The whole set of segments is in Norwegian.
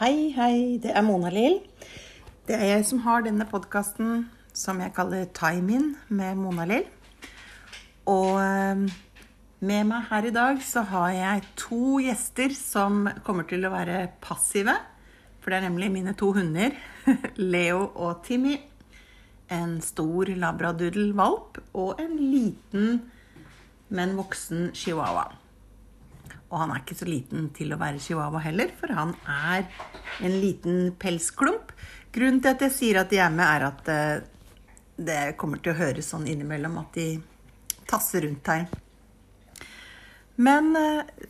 Hei, hei, det er Mona Lill. Det er jeg som har denne podkasten som jeg kaller Time In med Mona Lill. Og eh, med meg her i dag så har jeg to gjester som kommer til å være passive. For det er nemlig mine to hunder, Leo og Timmy. En stor labradoodle-valp og en liten, men voksen chihuahua. Og han er ikke så liten til å være chihuahua heller, for han er en liten pelsklump. Grunnen til at jeg sier at de er med, er at eh, det kommer til å høres sånn innimellom at de tasser rundt her. Men eh,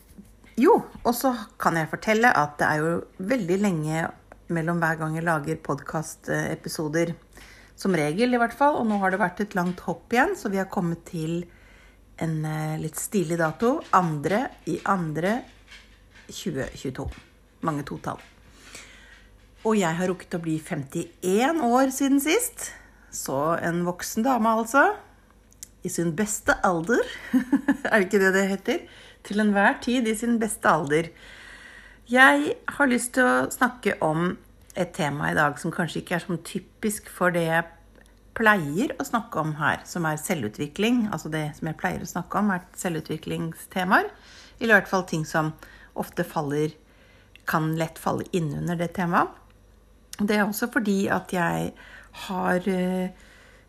jo, og så kan jeg fortelle at det er jo veldig lenge mellom hver gang jeg lager podkastepisoder. Som regel, i hvert fall. Og nå har det vært et langt hopp igjen, så vi har kommet til en eh, litt stilig dato. Andre i andre 2022. Mange totall. Og jeg har rukket å bli 51 år siden sist. Så en voksen dame, altså. I sin beste alder. er det ikke det det heter? Til enhver tid i sin beste alder. Jeg har lyst til å snakke om et tema i dag som kanskje ikke er sånn typisk for det jeg pleier å snakke om her, som er selvutvikling. Altså det som jeg pleier å snakke om, er selvutviklingstemaer. I hvert fall ting som ofte faller Kan lett falle innunder det temaet. Det er også fordi at jeg har eh,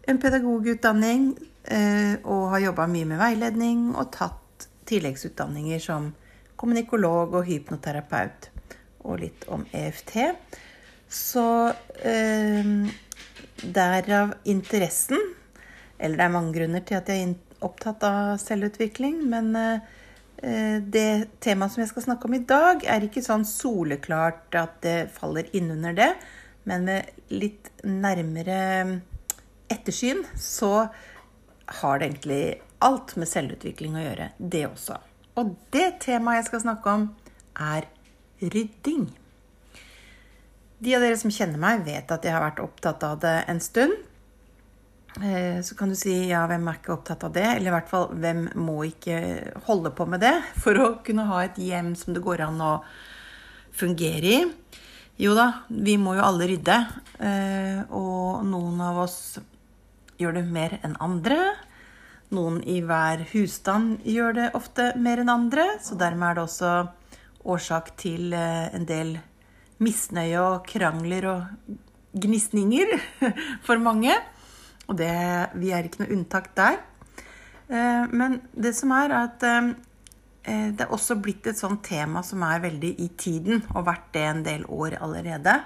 en pedagogutdanning eh, og har jobba mye med veiledning og tatt tilleggsutdanninger som kommunikolog og hypnoterapeut og litt om EFT. Så eh, derav interessen. Eller det er mange grunner til at jeg er opptatt av selvutvikling. Men eh, det temaet som jeg skal snakke om i dag, er ikke sånn soleklart at det faller innunder det. Men med litt nærmere ettersyn så har det egentlig alt med selvutvikling å gjøre, det også. Og det temaet jeg skal snakke om, er rydding. De av dere som kjenner meg, vet at jeg har vært opptatt av det en stund. Eh, så kan du si ja, hvem er ikke opptatt av det? Eller i hvert fall hvem må ikke holde på med det for å kunne ha et hjem som det går an å fungere i? Jo da, vi må jo alle rydde. Eh, og noen av oss gjør det mer enn andre. Noen i hver husstand gjør det ofte mer enn andre, så dermed er det også årsak til eh, en del misnøye og krangler og gnisninger for mange. Og det, vi er ikke noe unntak der. Eh, men det som er, at eh, det er også blitt et sånt tema som er veldig i tiden, og vært det en del år allerede.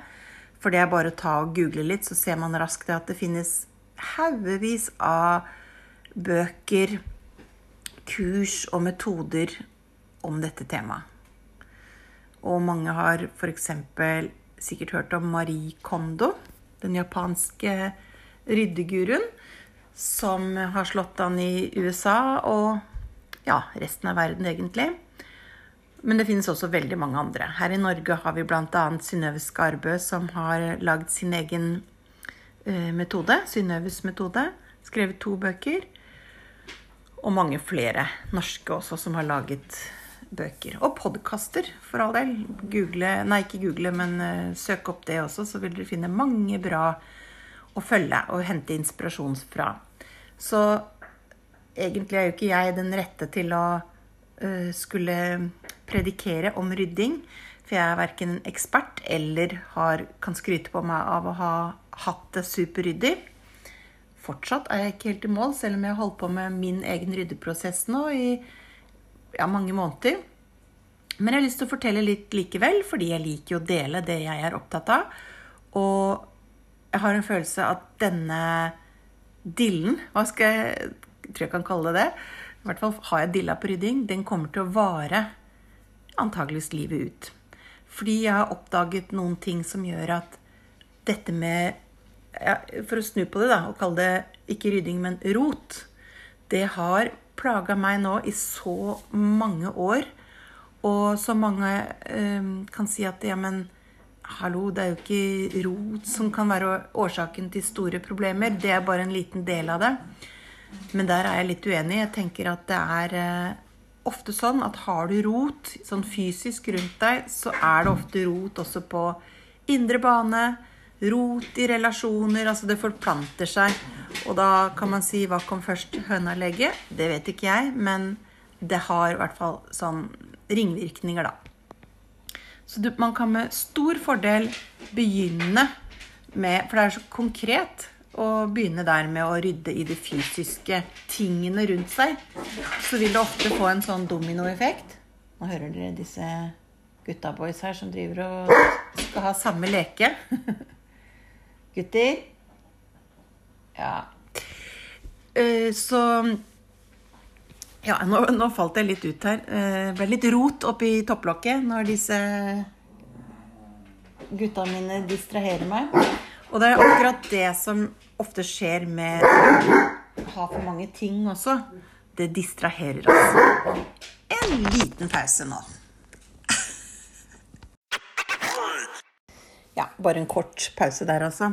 For det er bare å ta og google litt, så ser man raskt at det finnes haugevis av bøker, kurs og metoder om dette temaet. Og mange har f.eks. sikkert hørt om Marie Kondo, den japanske ryddeguruen, som har slått an i USA og ja, resten av verden, egentlig. Men det finnes også veldig mange andre. Her i Norge har vi bl.a. Synnøve Skarbø, som har lagd sin egen uh, metode. Synnøves metode. Skrevet to bøker. Og mange flere norske også som har laget bøker. Og podkaster, for all del. Google, nei, ikke google, men uh, søk opp det også, så vil dere finne mange bra å følge og hente inspirasjon fra. Så egentlig er jo ikke jeg den rette til å uh, skulle predikere om rydding. For jeg er verken ekspert eller har, kan skryte på meg av å ha hatt det superryddig. Fortsatt er jeg ikke helt i mål, selv om jeg har holdt på med min egen ryddeprosess nå i ja, mange måneder. Men jeg har lyst til å fortelle litt likevel, fordi jeg liker å dele det jeg er opptatt av. Og jeg har en følelse at denne dillen, hva skal jeg tror jeg kan kalle det det, i hvert fall har jeg dilla på rydding, den kommer til å vare antageligvis livet ut. Fordi jeg har oppdaget noen ting som gjør at dette med ja, For å snu på det, da, og kalle det ikke rydding, men rot, det har plaga meg nå i så mange år. Og så mange eh, kan si at ja, men hallo, det er jo ikke rot som kan være årsaken til store problemer. Det er bare en liten del av det. Men der er jeg litt uenig. Jeg tenker at det er eh, ofte sånn at har du rot sånn fysisk rundt deg, så er det ofte rot også på indre bane. Rot i relasjoner. Altså det forplanter seg. Og da kan man si hva kom først, høna eller egget? Det vet ikke jeg, men det har i hvert fall sånn ringvirkninger, da. Så du, man kan med stor fordel begynne med For det er så konkret å begynne der med å rydde i de fysiske tingene rundt seg. Så vil det ofte få en sånn dominoeffekt. Nå hører dere disse gutta boys her som driver og skal ha samme leke. Gutter. Ja. Eh, så ja, nå, nå, falt jeg litt ut her. Eh, ble litt rot oppi topplokket når disse gutta mine distraherer meg. Og det er akkurat det som ofte skjer med å ha for mange ting også. Det distraherer oss. En liten pause nå. Ja, bare en kort pause der, altså.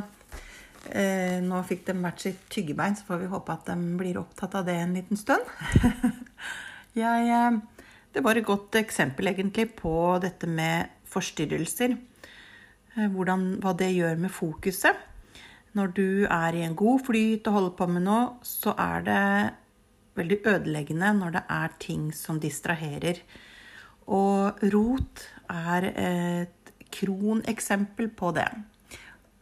Eh, nå fikk de hvert sitt tyggebein, så får vi håpe at de blir opptatt av det en liten stund. Jeg, eh, det var et godt eksempel egentlig på dette med forstyrrelser. Eh, hvordan, hva det gjør med fokuset. Når du er i en god flyt og holder på med noe, så er det veldig ødeleggende når det er ting som distraherer. Og rot er et kroneksempel på det.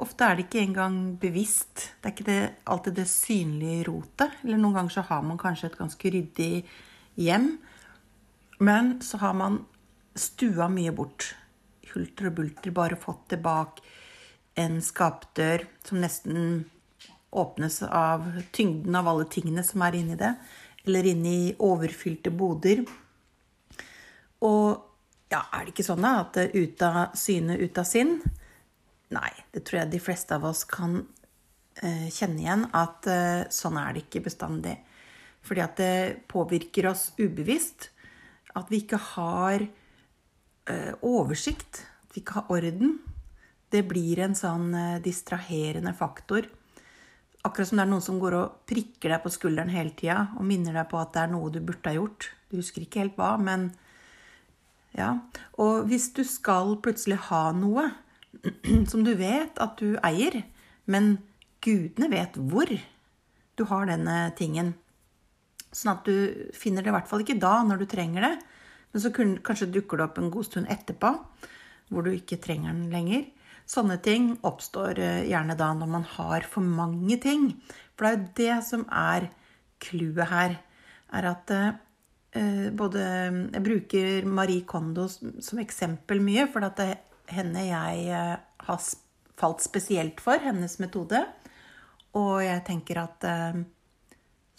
Ofte er det ikke engang bevisst. Det er ikke det, alltid det synlige rotet. Eller noen ganger så har man kanskje et ganske ryddig hjem. Men så har man stua mye bort. Hulter og bulter, bare fått tilbake en skapdør som nesten åpnes av tyngden av alle tingene som er inni det. Eller inni overfylte boder. Og ja, er det ikke sånn da, at ute av syne, ut av sinn? Nei, det tror jeg de fleste av oss kan eh, kjenne igjen. At eh, sånn er det ikke bestandig. Fordi at det påvirker oss ubevisst. At vi ikke har eh, oversikt. At vi ikke har orden. Det blir en sånn eh, distraherende faktor. Akkurat som det er noen som går og prikker deg på skulderen hele tida og minner deg på at det er noe du burde ha gjort. Du husker ikke helt hva, men ja. Og hvis du skal plutselig ha noe, som du vet at du eier, men gudene vet hvor du har denne tingen. Sånn at du finner det i hvert fall ikke da, når du trenger det. Men så kanskje dukker det opp en god stund etterpå, hvor du ikke trenger den lenger. Sånne ting oppstår eh, gjerne da når man har for mange ting. For det er jo det som er clouet her. Er at eh, både Jeg bruker Marie Kondo som eksempel mye, for at det, henne jeg eh, har falt spesielt for, hennes metode. Og jeg tenker at eh,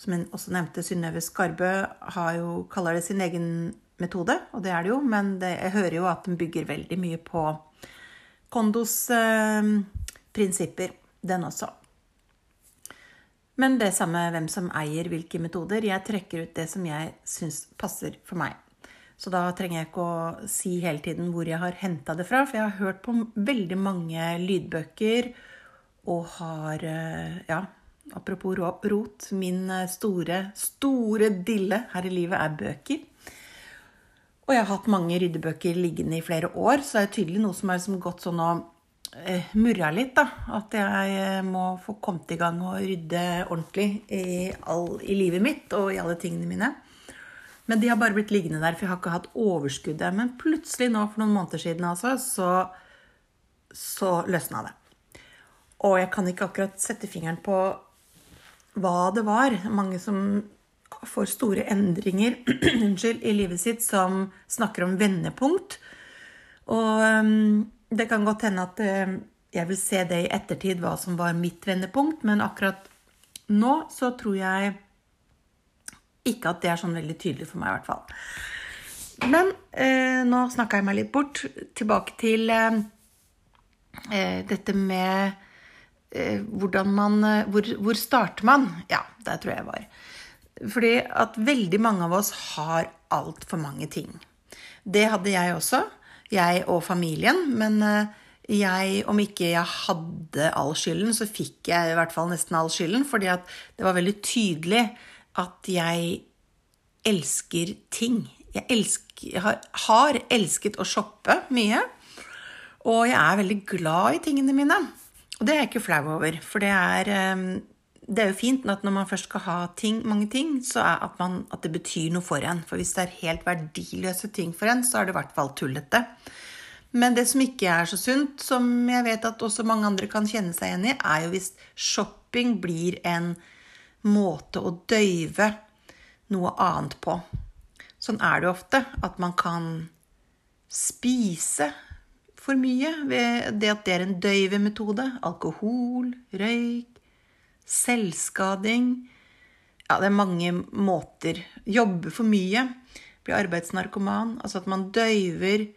Som jeg også nevnte, Synnøve Skarbø jo, kaller det sin egen metode, og det er det jo, men det, jeg hører jo at den bygger veldig mye på Kondos eh, prinsipper, den også. Men det samme hvem som eier hvilke metoder. Jeg trekker ut det som jeg syns passer for meg. Så da trenger jeg ikke å si hele tiden hvor jeg har henta det fra, for jeg har hørt på veldig mange lydbøker og har eh, Ja, apropos rot. Min eh, store, store dille her i livet er bøker. Og jeg har hatt mange ryddebøker liggende i flere år, så det er tydelig noe som har gått sånn og eh, murra litt. da, At jeg må få kommet i gang og rydde ordentlig i, all, i livet mitt og i alle tingene mine. Men de har bare blitt liggende der, for jeg har ikke hatt overskuddet. Men plutselig nå for noen måneder siden altså, så, så løsna det. Og jeg kan ikke akkurat sette fingeren på hva det var. Mange som får store endringer unnskyld, i livet sitt, som snakker om vendepunkt. Og um, det kan godt hende at uh, jeg vil se det i ettertid, hva som var mitt vendepunkt, men akkurat nå så tror jeg ikke at det er sånn veldig tydelig for meg, i hvert fall. Men eh, nå snakka jeg meg litt bort. Tilbake til eh, eh dette med eh, hvordan man eh, hvor, hvor, starter man? Ja, der tror jeg var. Fordi at veldig mange av oss har altfor mange ting. Det hadde jeg også. Jeg og familien. Men eh, jeg, om ikke jeg hadde all skylden, så fikk jeg i hvert fall nesten all skylden. Fordi at det var veldig tydelig at jeg elsker ting. jeg, elsker, jeg har, har, elsket å shoppe mye. Og jeg er veldig glad i tingene mine. Og det er jeg ikke flau over, for det er, eh, det er jo fint at når man først skal ha ting, mange ting, så er at, man, at det betyr noe for en. For hvis det er helt verdiløse ting for en, så er det i hvert fall tullete. Men det som ikke er så sunt, som jeg vet at også mange andre kan kjenne seg igjen i, er jo hvis shopping blir en måte å døyve noe annet på. Sånn er det ofte. At man kan spise for mye ved det at det er en døyvemetode. Alkohol, røyk, selvskading Ja, det er mange måter. Jobbe for mye. Bli arbeidsnarkoman. Altså at man døyver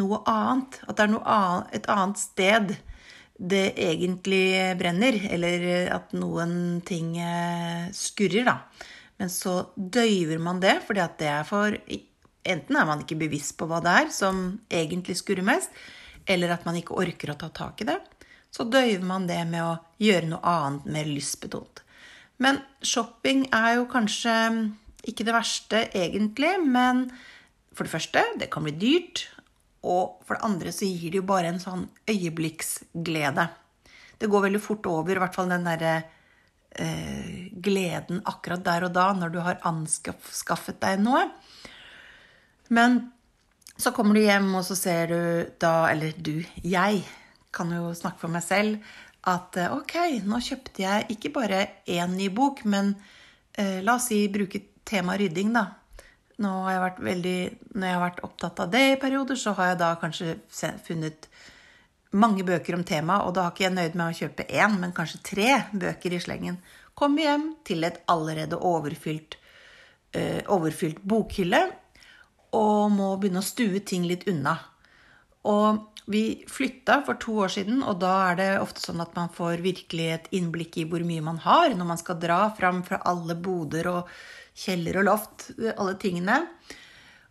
noe annet. At det er annet, et annet sted det egentlig brenner. Eller at noen ting eh, skurrer, da. Men så døyver man det, fordi at det er for Enten er man ikke bevisst på hva det er som egentlig skurrer mest, eller at man ikke orker å ta tak i det. Så døyver man det med å gjøre noe annet mer lystbetont. Men shopping er jo kanskje ikke det verste egentlig, men for det første, det kan bli dyrt. Og for det andre så gir det jo bare en sånn øyeblikksglede. Det går veldig fort over, i hvert fall den derre eh, gleden akkurat der og da, når du har anskaffet deg noe. Men så kommer du hjem, og så ser du da Eller du, jeg kan jo snakke for meg selv. At eh, ok, nå kjøpte jeg ikke bare én ny bok, men eh, la oss si bruke tema rydding, da. Nå har jeg vært veldig, når jeg har vært opptatt av det i perioder, så har jeg da kanskje funnet mange bøker om temaet, og da har ikke jeg nøyd med å kjøpe én, men kanskje tre bøker i slengen. Kommer hjem til et allerede overfylt, uh, overfylt bokhylle og må begynne å stue ting litt unna. Og vi flytta for to år siden, og da er det ofte sånn at man får virkelig et innblikk i hvor mye man har når man skal dra fram fra alle boder og kjeller og loft, alle tingene.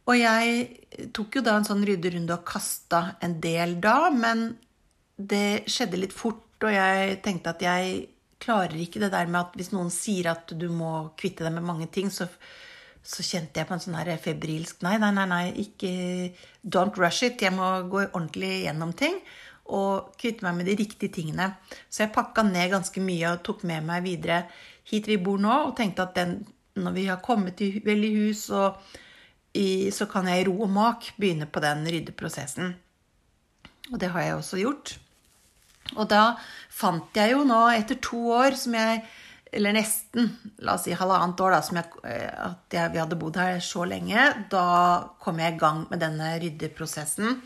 Og jeg tok jo da en sånn rydderunde og kasta en del da, men det skjedde litt fort, og jeg tenkte at jeg klarer ikke det der med at hvis noen sier at du må kvitte deg med mange ting, så, så kjente jeg på en sånn her febrilsk Nei, nei, nei, nei, ikke Don't rush it. Jeg må gå ordentlig gjennom ting og kvitte meg med de riktige tingene. Så jeg pakka ned ganske mye og tok med meg videre hit vi bor nå, og tenkte at den, når vi har kommet til, vel i hus, og i, så kan jeg i ro og mak begynne på den ryddeprosessen. Og det har jeg også gjort. Og da fant jeg jo nå, etter to år som jeg Eller nesten, la oss si halvannet år, da, som jeg, eh, at jeg, vi hadde bodd her så lenge, da kom jeg i gang med denne ryddeprosessen.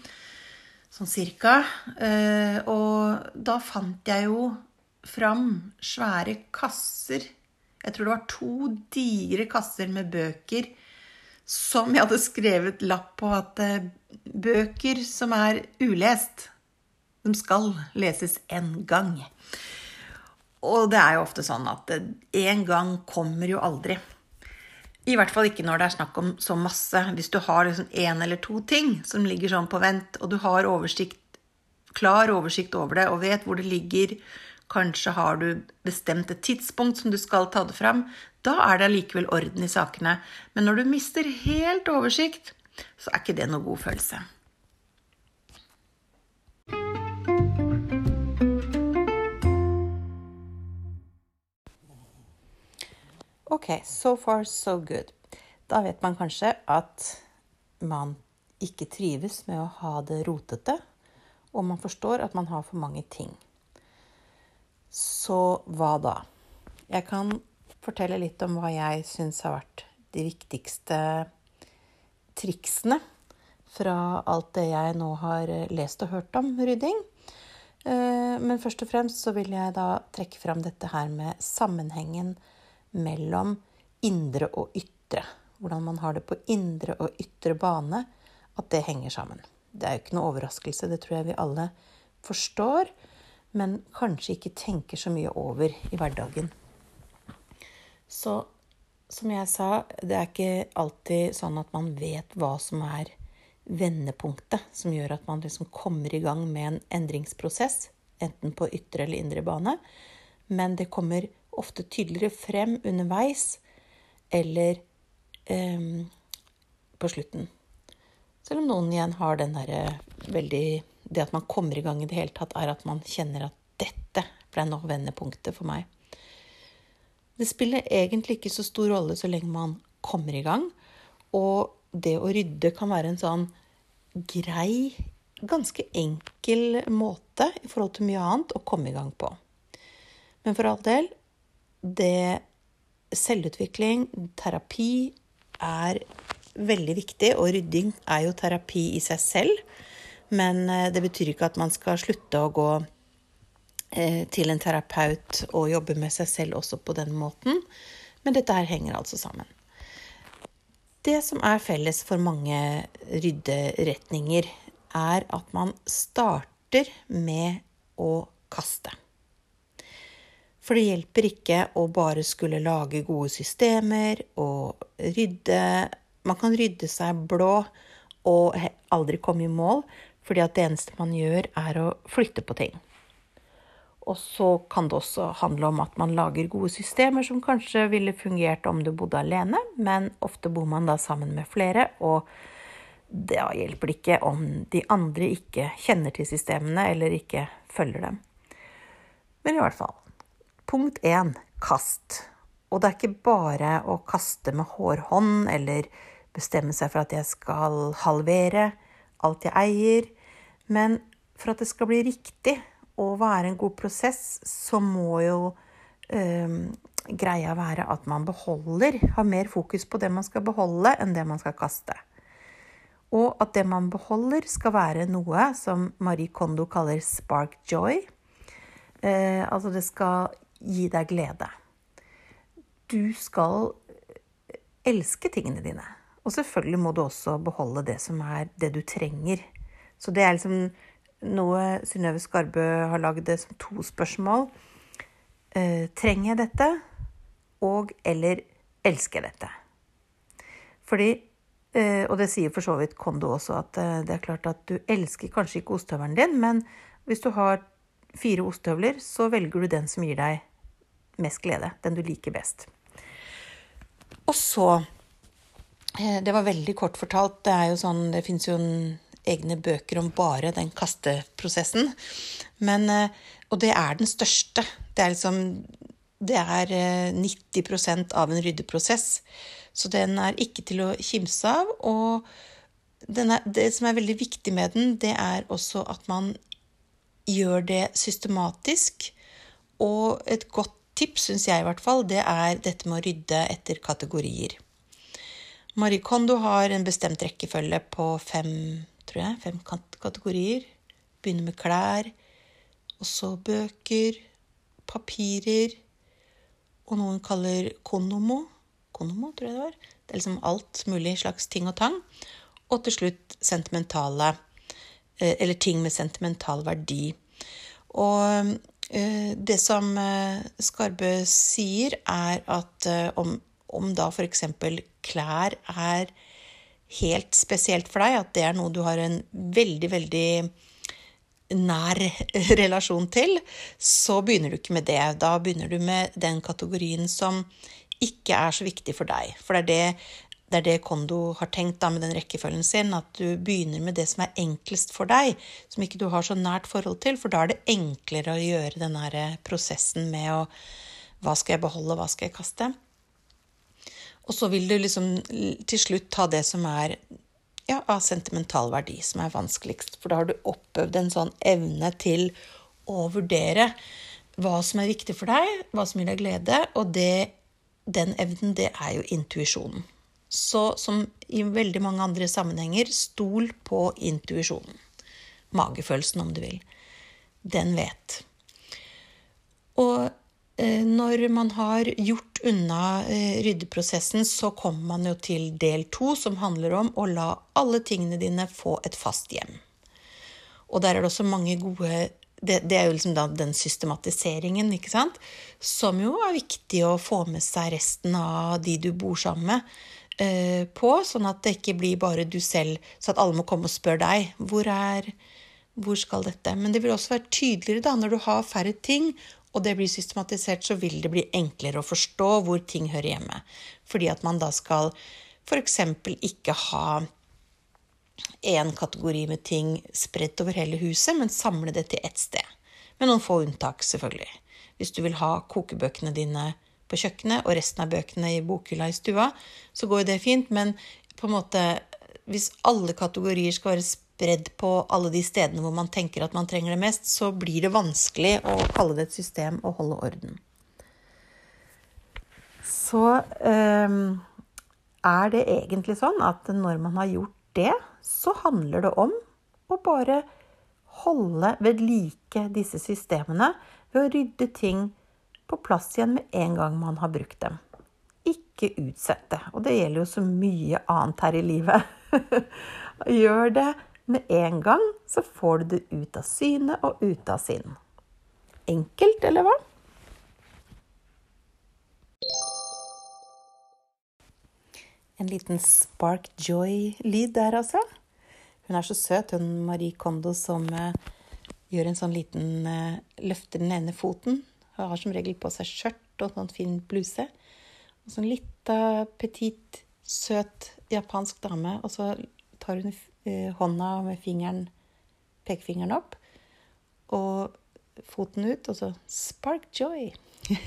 Sånn cirka. Eh, og da fant jeg jo fram svære kasser. Jeg tror det var to digre kasser med bøker som jeg hadde skrevet lapp på at eh, bøker som er ulest, de skal leses én gang. Og det er jo ofte sånn at én gang kommer jo aldri. I hvert fall ikke når det er snakk om så masse. Hvis du har liksom eller to ting som ligger sånn på vent, og du har oversikt, klar oversikt over det og vet hvor det ligger, kanskje har du bestemt et tidspunkt som du skal ta det fram, da er det allikevel orden i sakene. Men når du mister helt oversikt, så er ikke det noe god følelse. Ok, so far so good. Da vet man kanskje at man ikke trives med å ha det rotete, og man forstår at man har for mange ting. Så hva da? Jeg kan fortelle litt om hva jeg syns har vært de viktigste triksene fra alt det jeg nå har lest og hørt om rydding. Eh, men først og fremst så vil jeg da trekke fram dette her med sammenhengen mellom indre og ytre. Hvordan man har det på indre og ytre bane. At det henger sammen. Det er jo ikke noe overraskelse, det tror jeg vi alle forstår. Men kanskje ikke tenker så mye over i hverdagen. Så som jeg sa, det er ikke alltid sånn at man vet hva som er vendepunktet som gjør at man liksom kommer i gang med en endringsprosess, enten på ytre eller indre bane. Men det kommer ofte tydeligere frem underveis eller eh, på slutten. Selv om noen igjen har den derre veldig Det at man kommer i gang i det hele tatt, er at man kjenner at dette ble nå vendepunktet for meg. Det spiller egentlig ikke så stor rolle så lenge man kommer i gang. Og det å rydde kan være en sånn grei, ganske enkel måte i forhold til mye annet å komme i gang på. Men for all del, det selvutvikling, terapi, er veldig viktig. Og rydding er jo terapi i seg selv. Men eh, det betyr ikke at man skal slutte å gå eh, til en terapeut og jobbe med seg selv også på den måten. Men dette her henger altså sammen. Det som er felles for mange rydderetninger, er at man starter med å kaste. For det hjelper ikke å bare skulle lage gode systemer og rydde Man kan rydde seg blå og aldri komme i mål, fordi at det eneste man gjør, er å flytte på ting. Og så kan det også handle om at man lager gode systemer som kanskje ville fungert om du bodde alene, men ofte bor man da sammen med flere, og da hjelper det ikke om de andre ikke kjenner til systemene eller ikke følger dem. Men i hvert fall Punkt én kast. Og det er ikke bare å kaste med hårhånd eller bestemme seg for at jeg skal halvere alt jeg eier. Men for at det skal bli riktig og være en god prosess, så må jo øh, greia være at man beholder, har mer fokus på det man skal beholde, enn det man skal kaste. Og at det man beholder, skal være noe som Marie Kondo kaller spark joy. Eh, altså det skal gi deg glede. Du skal elske tingene dine. Og selvfølgelig må du også beholde det som er det du trenger. Så det er liksom noe Synnøve Skarbø har lagd som to spørsmål. Eh, trenger jeg dette? Og eller elsker jeg dette? Fordi eh, Og det sier for så vidt Kondo også, at eh, det er klart at du elsker kanskje ikke ostehøvelen din, men hvis du har fire ostehøvler, så velger du den som gir deg mest glede. Den du liker best. Og så eh, Det var veldig kort fortalt. Det er jo sånn, det fins jo egne bøker om bare den kasteprosessen. Men, eh, og det er den største. Det er liksom Det er 90 eh, av en ryddeprosess. Så den er ikke til å kimse av. Og er, det som er veldig viktig med den, det er også at man gjør det systematisk. Og et godt tips, syns jeg i hvert fall, det er dette med å rydde etter kategorier. Marie Kondo har en bestemt rekkefølge på fem, tror jeg, fem kategorier. Begynner med klær, og så bøker, papirer, og noen kaller konomo. Konomo, tror jeg det var. Det er liksom alt mulig slags ting og tang. Og til slutt sentimentale, eh, eller ting med sentimental verdi. Og Eh, det som eh, Skarbø sier, er at om, om da f.eks. klær er helt spesielt for deg, at det er noe du har en veldig, veldig nær relasjon til, så begynner du ikke med det. Da begynner du med den kategorien som ikke er så viktig for deg. For det er det det er det Kondo har tenkt da med den rekkefølgen sin, at du begynner med det som er enklest for deg, som ikke du har så nært forhold til, for da er det enklere å gjøre den prosessen med å Hva skal jeg beholde, hva skal jeg kaste? Og så vil du liksom til slutt ta det som er ja, av sentimental verdi, som er vanskeligst. For da har du oppøvd en sånn evne til å vurdere hva som er viktig for deg, hva som gir deg glede, og det, den evnen, det er jo intuisjonen. Så som i veldig mange andre sammenhenger, stol på intuisjonen. Magefølelsen, om du vil. Den vet. Og når man har gjort unna eh, ryddeprosessen, så kommer man jo til del to, som handler om å la alle tingene dine få et fast hjem. Og der er det også mange gode det, det, er jo liksom den systematiseringen, ikke sant, som jo er viktig å få med seg resten av de du bor sammen med. Eh, på, sånn at det ikke blir bare du selv, så at alle må komme og spørre deg hvor er hvor skal dette? Men det vil også være tydeligere da, når du har færre ting, og det blir systematisert, så vil det bli enklere å forstå hvor ting hører hjemme. Fordi at man da skal f.eks. ikke ha én kategori med ting spredt over hele huset, men samle det til ett sted. Med noen få unntak, selvfølgelig. Hvis du vil ha kokebøkene dine på kjøkkenet og resten av bøkene i bokhylla i stua, så går det fint, men på en måte hvis alle kategorier skal være spredd på alle de stedene hvor man tenker at man trenger det mest, så blir det vanskelig å kalle det et system og holde orden. Så eh, er det egentlig sånn at når man har gjort det, så handler det om å bare holde ved like disse systemene ved å rydde ting på plass igjen med en gang man har brukt dem. Ikke utsette. Og det gjelder jo så mye annet her i livet. Gjør det med en gang, så får du det ut av syne og ut av sinn. Enkelt, eller hva? En liten spark joy-lyd der, altså. Hun er så søt, hun Marie Kondo, som uh, gjør en sånn liten uh, Løfter den ene foten. Hun har som regel på seg skjørt og sånn fin bluse. Og sånn lita, petit, søt japansk dame. Og så tar hun hånda med fingeren, pekefingeren opp, og foten ut, og så spark joy.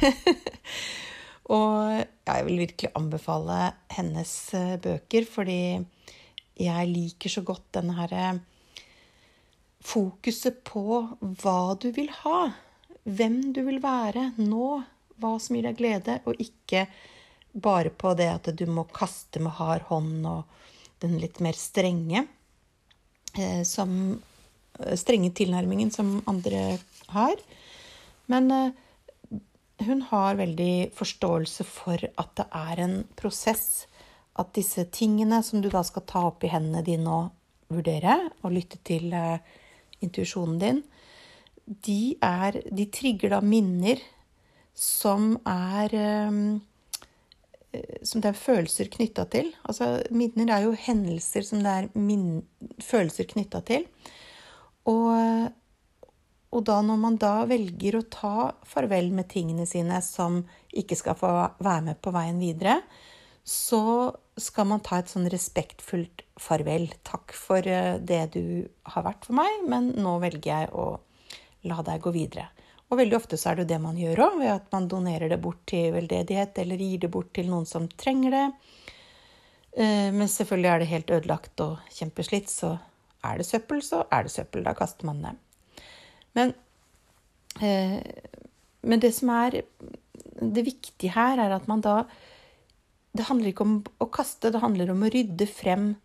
Og jeg vil virkelig anbefale hennes eh, bøker, fordi jeg liker så godt denne herre eh, Fokuset på hva du vil ha. Hvem du vil være nå. Hva som gir deg glede, og ikke bare på det at du må kaste med hard hånd og den litt mer strenge eh, som Strenge tilnærmingen som andre har. Men hun har veldig forståelse for at det er en prosess. At disse tingene som du da skal ta opp i hendene dine og vurdere, og lytte til intuisjonen din, de, er, de trigger da minner som er som det er følelser knytta til. Altså, minner er jo hendelser som det er følelser knytta til. Og og da når man da velger å ta farvel med tingene sine som ikke skal få være med på veien videre, så skal man ta et sånn respektfullt farvel. Takk for eh, det du har vært for meg, men nå velger jeg å la deg gå videre. Og veldig ofte så er det jo det man gjør òg, ved at man donerer det bort til veldedighet eller gir det bort til noen som trenger det. Eh, men selvfølgelig er det helt ødelagt og kjempeslitt, så er det søppel, så er det søppel. Da kaster man det. Men, eh, men det som er det viktige her, er at man da Det handler ikke om å kaste, det handler om å rydde frem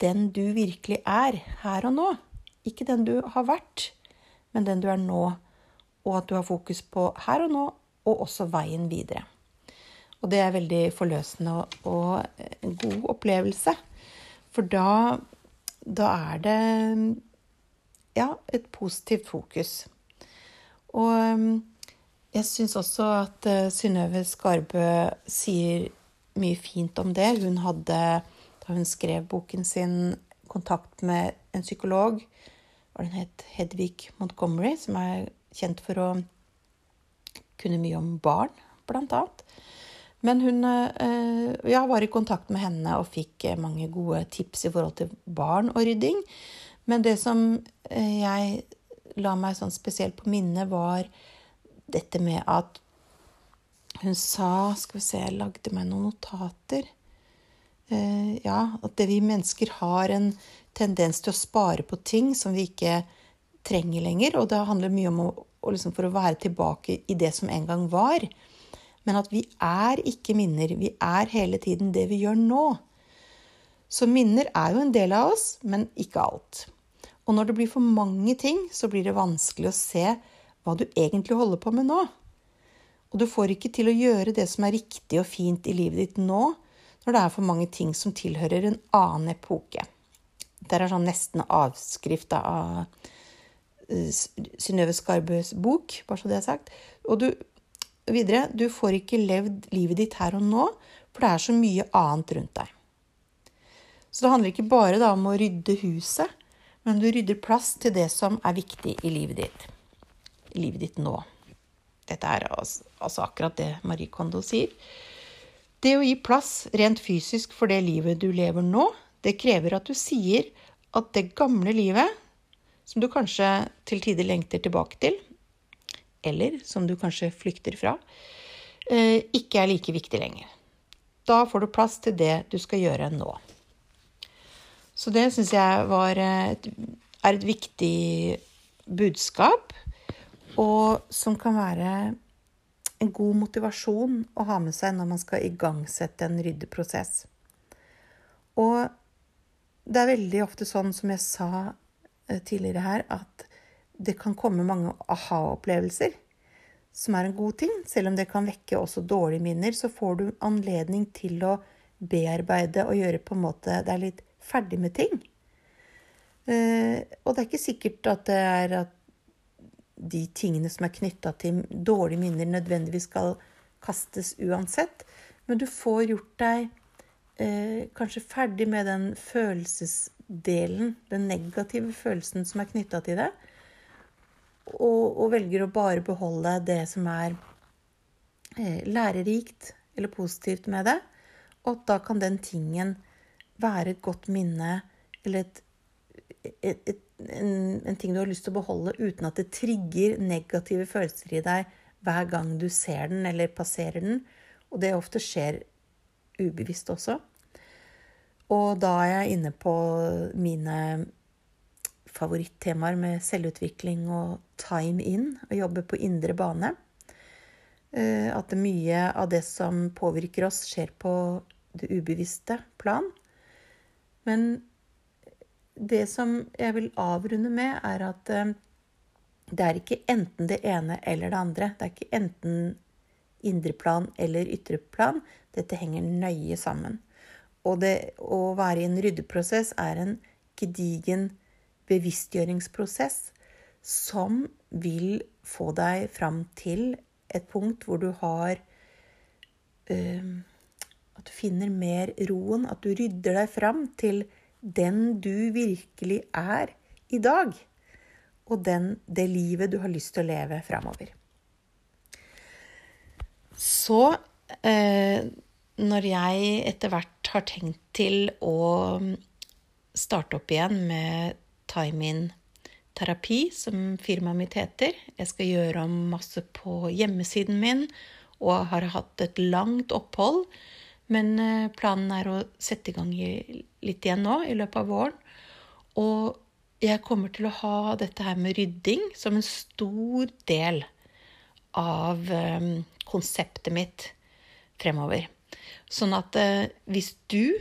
den du virkelig er her og nå. Ikke den du har vært, men den du er nå. Og at du har fokus på her og nå, og også veien videre. Og det er veldig forløsende og, en god opplevelse. For da, da er det ja, et positivt fokus. Og jeg syns også at uh, Synnøve Skarbø sier mye fint om det. Hun hadde, da hun skrev boken sin, kontakt med en psykolog. Hva den het Hedvig Montgomery, som er kjent for å kunne mye om barn, blant annet. Men hun uh, ja, var i kontakt med henne og fikk mange gode tips i forhold til barn og rydding. Men det som eh, jeg la meg sånn spesielt på minne, var dette med at hun sa Skal vi se, jeg lagde meg noen notater. Eh, ja, at det vi mennesker har en tendens til å spare på ting som vi ikke trenger lenger. Og det handler mye om å, å liksom for å være tilbake i det som en gang var. Men at vi er ikke minner. Vi er hele tiden det vi gjør nå. Så minner er jo en del av oss, men ikke alt. Og når det blir for mange ting, så blir det vanskelig å se hva du egentlig holder på med nå. Og du får ikke til å gjøre det som er riktig og fint i livet ditt nå, når det er for mange ting som tilhører en annen epoke. Der er sånn nesten avskrift av Synnøve Skarbøs bok, bare så det er sagt. Og du, videre, du får ikke levd livet ditt her og nå, for det er så mye annet rundt deg. Så det handler ikke bare da, om å rydde huset, men du rydder plass til det som er viktig i livet ditt. I livet ditt nå. Dette er altså, akkurat det Marie Kondo sier. Det å gi plass rent fysisk for det livet du lever nå, det krever at du sier at det gamle livet, som du kanskje til tider lengter tilbake til, eller som du kanskje flykter fra, eh, ikke er like viktig lenger. Da får du plass til det du skal gjøre nå. Så det syns jeg et, er et viktig budskap, og som kan være en god motivasjon å ha med seg når man skal igangsette en ryddeprosess. Og det er veldig ofte sånn, som jeg sa tidligere her, at det kan komme mange aha-opplevelser, som er en god ting. Selv om det kan vekke også dårlige minner, så får du anledning til å bearbeide og gjøre på en måte Det er litt ferdig med ting. Eh, og det er ikke sikkert at det er at de tingene som er knytta til dårlige minner, nødvendigvis skal kastes uansett. Men du får gjort deg eh, kanskje ferdig med den følelsesdelen, den negative følelsen som er knytta til det, og, og, velger å bare beholde det som er eh, lærerikt eller positivt med det. Og da kan den tingen være et godt minne eller et, et, et en, en, ting du har lyst til å beholde uten at det trigger negative følelser i deg hver gang du ser den eller passerer den. Og det ofte skjer ubevisst også. Og da er jeg inne på mine favorittemaer med selvutvikling og time in, å jobbe på indre bane. Eh, at mye av det som påvirker oss, skjer på det ubevisste plan. Men det som jeg vil avrunde med, er at eh, det er ikke enten det ene eller det andre. Det er ikke enten indre plan eller ytre plan. Dette henger nøye sammen. Og det å være i en ryddeprosess er en gedigen bevisstgjøringsprosess som vil få deg fram til et punkt hvor du har uh, At du finner mer roen, at du rydder deg fram til den du virkelig er i dag, og den, det livet du har lyst til å leve framover. Så eh, når jeg etter hvert har tenkt til å starte opp igjen med Taimin-terapi, som firmaet mitt heter Jeg skal gjøre om masse på hjemmesiden min og har hatt et langt opphold men eh, planen er å sette i gang litt igjen nå i løpet av våren. Og jeg kommer til å ha dette her med rydding som en stor del av eh, konseptet mitt fremover. Sånn at eh, hvis du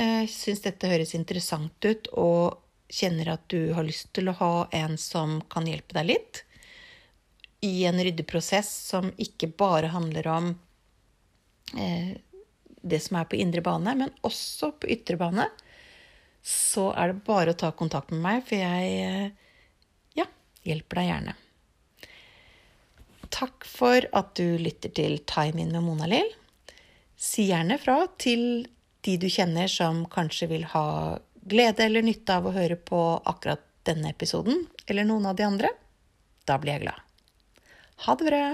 syns dette høres interessant ut, og kjenner at du har lyst til å ha en som kan hjelpe deg litt, i en ryddeprosess som ikke bare handler om eh, det som er på indre bane, men også på ytre bane, så er det bare å ta kontakt med meg, for jeg eh, ja, hjelper deg gjerne. Takk for at du lytter til Time In med Mona Lill. Si gjerne fra til de du kjenner som kanskje vil ha glede eller nytte av å høre på akkurat denne episoden, eller noen av de andre. Da blir jeg glad. Ha det bra!